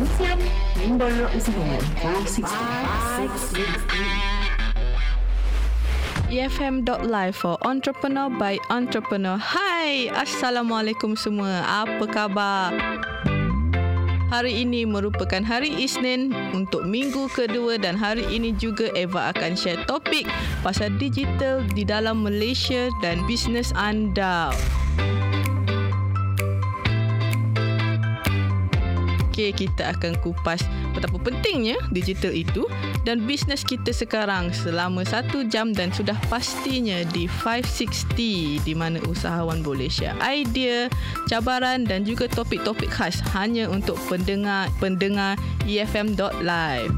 Member usahawan 463. EFM.live for entrepreneur by entrepreneur. Hai, Assalamualaikum semua. Apa khabar? Hari ini merupakan hari Isnin untuk minggu kedua dan hari ini juga Eva akan share topik pasal digital di dalam Malaysia dan bisnes anda. Okey, kita akan kupas betapa pentingnya digital itu dan bisnes kita sekarang selama satu jam dan sudah pastinya di 560 di mana usahawan boleh share idea, cabaran dan juga topik-topik khas hanya untuk pendengar-pendengar EFM.live.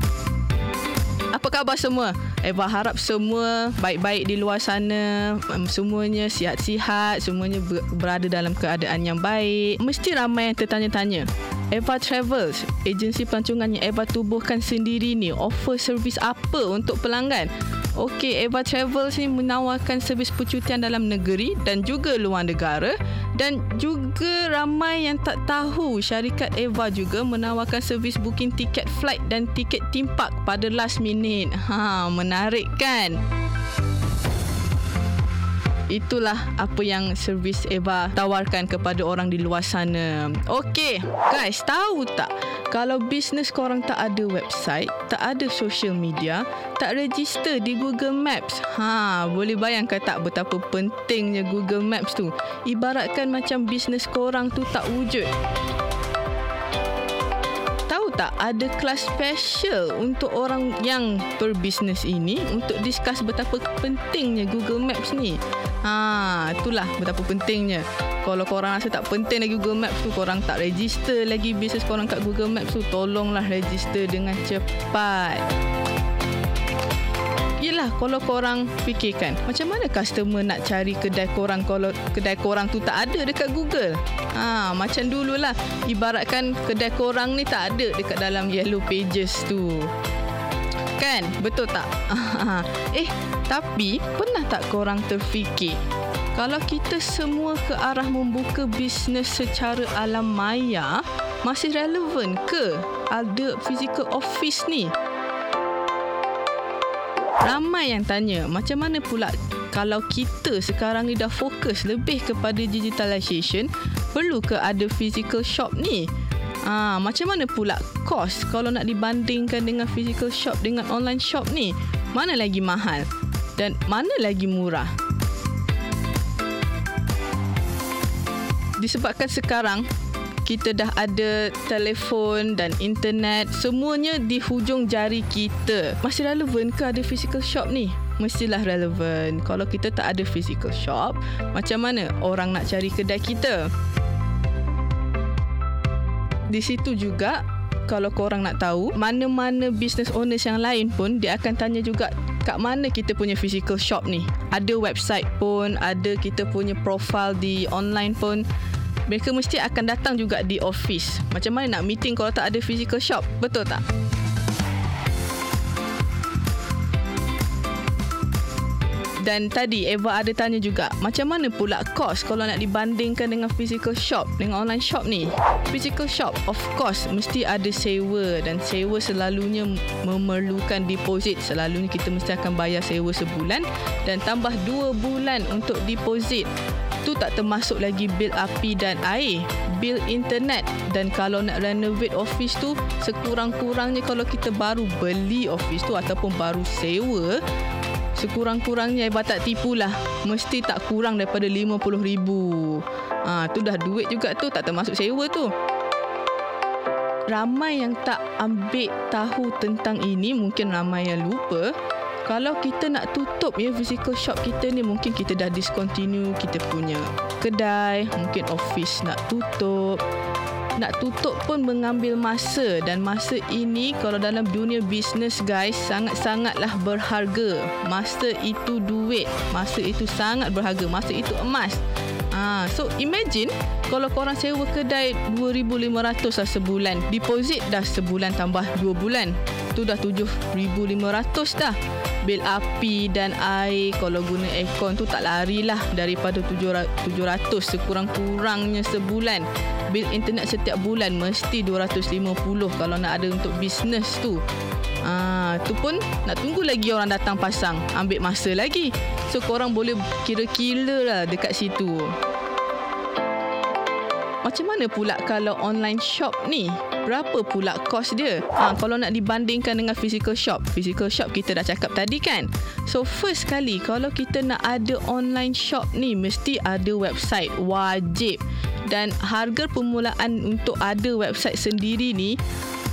Apa khabar semua? Eva harap semua baik-baik di luar sana. Semuanya sihat-sihat. Semuanya berada dalam keadaan yang baik. Mesti ramai yang tertanya-tanya. Eva Travels, agensi pelancongan yang Eva tubuhkan sendiri ni, offer servis apa untuk pelanggan? Okey, Eva Travels ni menawarkan servis percutian dalam negeri dan juga luar negara dan juga ramai yang tak tahu syarikat Eva juga menawarkan servis booking tiket flight dan tiket theme park pada last minute. Ha, menarik kan? Itulah apa yang servis Eva tawarkan kepada orang di luar sana. Okey, guys, tahu tak kalau bisnes korang tak ada website, tak ada social media, tak register di Google Maps. Ha, boleh bayangkan tak betapa pentingnya Google Maps tu? Ibaratkan macam bisnes korang tu tak wujud tak ada kelas special untuk orang yang berbisnes ini untuk discuss betapa pentingnya Google Maps ni. Ha, itulah betapa pentingnya. Kalau korang rasa tak penting lagi Google Maps tu, korang tak register lagi bisnes korang kat Google Maps tu, tolonglah register dengan cepat. Yelah kalau korang fikirkan Macam mana customer nak cari kedai korang Kalau kedai korang tu tak ada dekat Google ha, Macam dululah Ibaratkan kedai korang ni tak ada Dekat dalam yellow pages tu Kan? Betul tak? eh, tapi pernah tak korang terfikir kalau kita semua ke arah membuka bisnes secara alam maya, masih relevan ke ada physical office ni? Ramai yang tanya, macam mana pula kalau kita sekarang ni dah fokus lebih kepada digitalization, perlu ke ada physical shop ni? Ah, macam mana pula kos kalau nak dibandingkan dengan physical shop dengan online shop ni? Mana lagi mahal? Dan mana lagi murah? Disebabkan sekarang kita dah ada telefon dan internet semuanya di hujung jari kita masih relevan ke ada physical shop ni mestilah relevan kalau kita tak ada physical shop macam mana orang nak cari kedai kita di situ juga kalau korang nak tahu mana-mana business owners yang lain pun dia akan tanya juga kat mana kita punya physical shop ni ada website pun ada kita punya profile di online pun mereka mesti akan datang juga di office. Macam mana nak meeting kalau tak ada physical shop? Betul tak? Dan tadi Eva ada tanya juga Macam mana pula kos Kalau nak dibandingkan dengan physical shop Dengan online shop ni? Physical shop of course Mesti ada sewa Dan sewa selalunya Memerlukan deposit. Selalunya kita mesti akan bayar sewa sebulan Dan tambah dua bulan Untuk deposit. Tu tak termasuk lagi bil api dan air bil internet. Dan kalau nak renovate office tu sekurang-kurangnya kalau kita baru beli office tu ataupun baru sewa sekurang-kurangnya ibarat tak tipulah mesti tak kurang daripada RM50,000 ha, tu dah duit juga tu tak termasuk sewa tu. Ramai yang tak ambil tahu tentang ini mungkin ramai yang lupa. Kalau kita nak tutup ya physical shop kita ni mungkin kita dah discontinue kita punya kedai mungkin office nak tutup nak tutup pun mengambil masa. Dan masa ini kalau dalam dunia bisnes guys sangat-sangatlah berharga. Masa itu duit. Masa itu sangat berharga. Masa itu emas. Ah, so imagine kalau korang sewa kedai 2500 lah sebulan, deposit dah sebulan tambah 2 bulan. Tu dah 7500 dah. Bil api dan air kalau guna aircon tu tak larilah daripada 700 sekurang-kurangnya sebulan bil internet setiap bulan mesti 250 kalau nak ada untuk bisnes tu Ah, tu pun nak tunggu lagi orang datang pasang. Ambil masa lagi. So korang boleh kira-kira lah dekat situ. Macam mana pula kalau online shop ni? Berapa pula kos dia? Ha, kalau nak dibandingkan dengan physical shop. Physical shop kita dah cakap tadi kan? So first kali kalau kita nak ada online shop ni mesti ada website. Wajib. Dan harga permulaan untuk ada website sendiri ni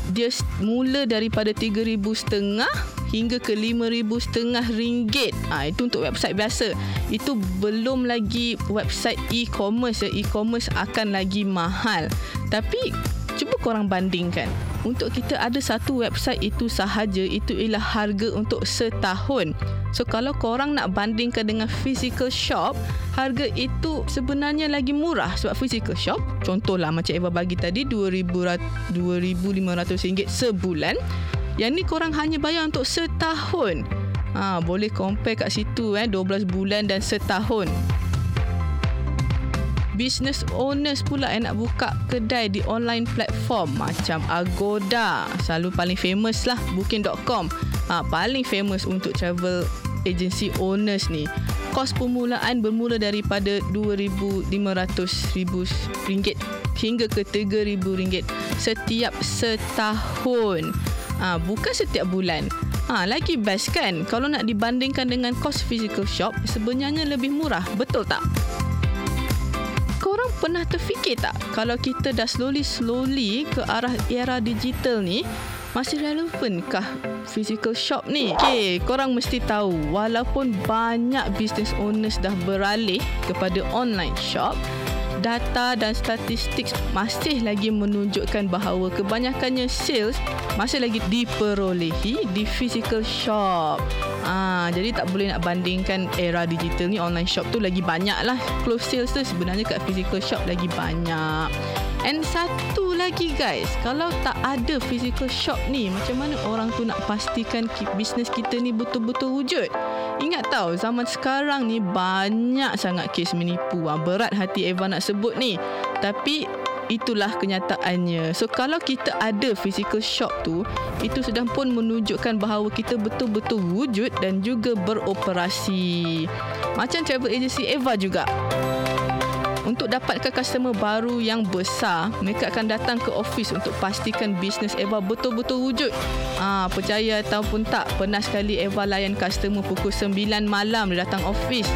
dia mula daripada 3000 setengah hingga ke 5000 setengah ringgit. Ha, itu untuk website biasa. Itu belum lagi website e-commerce. Ya. E-commerce akan lagi mahal. Tapi cuba korang bandingkan. Untuk kita ada satu website itu sahaja itu ialah harga untuk setahun. So kalau korang nak bandingkan dengan physical shop, harga itu sebenarnya lagi murah sebab physical shop, contohlah macam Eva bagi tadi 2000 2500 ringgit sebulan. Yang ni korang hanya bayar untuk setahun. Ha, boleh compare kat situ eh 12 bulan dan setahun. Business owners pula yang nak buka kedai di online platform macam Agoda. Selalu paling famous lah booking.com ha, paling famous untuk travel agency owners ni kos permulaan bermula daripada RM2,500 ringgit hingga ke RM3,000 ringgit setiap setahun ha, bukan setiap bulan. Ha, lagi best kan kalau nak dibandingkan dengan kos physical shop sebenarnya lebih murah. Betul tak? Korang pernah terfikir tak kalau kita dah slowly slowly ke arah era digital ni masih relevankah physical shop ni? Okay, korang mesti tahu walaupun banyak business owners dah beralih kepada online shop, data dan statistik masih lagi menunjukkan bahawa kebanyakannya sales masih lagi diperolehi di physical shop. Ah, jadi tak boleh nak bandingkan era digital ni online shop tu lagi banyak lah. Close sales tu sebenarnya kat physical shop lagi banyak. And satu lagi guys, kalau tak ada physical shop ni, macam mana orang tu nak pastikan bisnes kita ni betul-betul wujud? Ingat tau, zaman sekarang ni banyak sangat kes menipu. Ha, berat hati Eva nak sebut ni. Tapi itulah kenyataannya. So kalau kita ada physical shop tu, itu sudah pun menunjukkan bahawa kita betul-betul wujud dan juga beroperasi. Macam travel agency Eva juga. Untuk dapatkan customer baru yang besar, mereka akan datang ke office untuk pastikan bisnes Eva betul-betul wujud. Ah, ha, percaya ataupun tak, pernah sekali Eva layan customer pukul 9 malam dia datang office.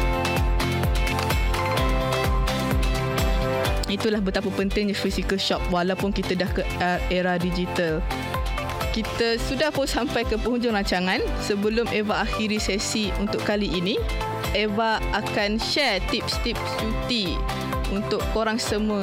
Itulah betapa pentingnya physical shop walaupun kita dah ke uh, era digital. Kita sudah pun sampai ke penghujung rancangan. Sebelum Eva akhiri sesi untuk kali ini, Eva akan share tips-tips cuti untuk korang semua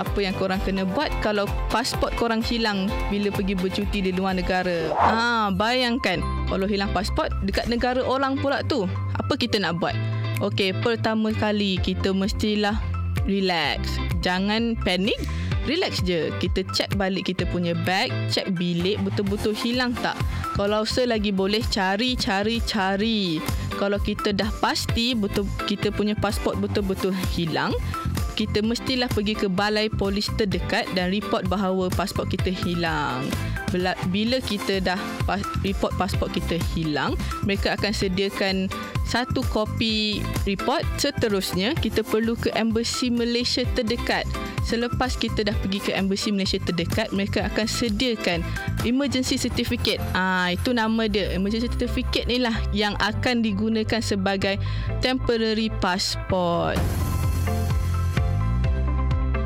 apa yang korang kena buat kalau pasport korang hilang bila pergi bercuti di luar negara. Ha, bayangkan kalau hilang pasport dekat negara orang pula tu. Apa kita nak buat? Okey, pertama kali kita mestilah relax. Jangan panik. Relax je. Kita check balik kita punya bag, check bilik betul-betul hilang tak. Kalau selagi boleh cari, cari, cari. Kalau kita dah pasti betul kita punya pasport betul-betul hilang, kita mestilah pergi ke balai polis terdekat dan report bahawa pasport kita hilang. Bila kita dah report pasport kita hilang, mereka akan sediakan satu kopi report. Seterusnya, kita perlu ke embassy Malaysia terdekat. Selepas kita dah pergi ke embassy Malaysia terdekat, mereka akan sediakan emergency certificate. Ah, itu nama dia. Emergency certificate ni lah yang akan digunakan sebagai temporary passport.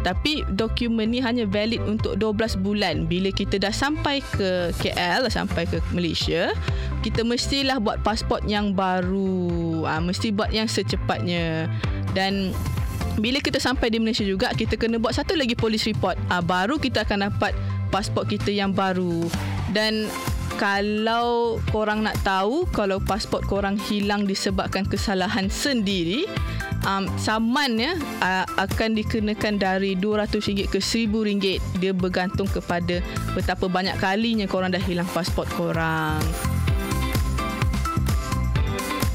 Tapi dokumen ni hanya valid untuk 12 bulan. Bila kita dah sampai ke KL, sampai ke Malaysia, kita mestilah buat pasport yang baru. Ha, mesti buat yang secepatnya. Dan bila kita sampai di Malaysia juga, kita kena buat satu lagi polis report. Ha, baru kita akan dapat pasport kita yang baru. Dan kalau korang nak tahu kalau pasport korang hilang disebabkan kesalahan sendiri um, saman ya uh, akan dikenakan dari RM200 ke RM1000. Dia bergantung kepada betapa banyak kalinya korang dah hilang pasport korang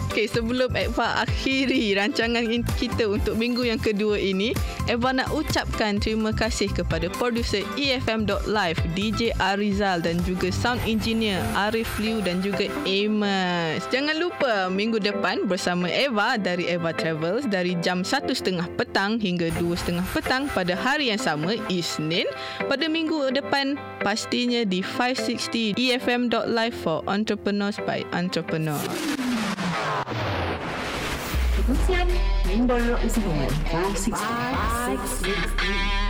Okey, sebelum Eva akhiri rancangan kita untuk minggu yang kedua ini, Eva nak ucapkan terima kasih kepada producer EFM.live, DJ Arizal dan juga sound engineer Arif Liu dan juga Amos. Jangan lupa minggu depan bersama Eva dari Eva Travels dari jam 1.30 petang hingga 2.30 petang pada hari yang sama, Isnin. Pada minggu depan, pastinya di 560 EFM.live for entrepreneurs by entrepreneur. Perkongsian Member Usahawan 560.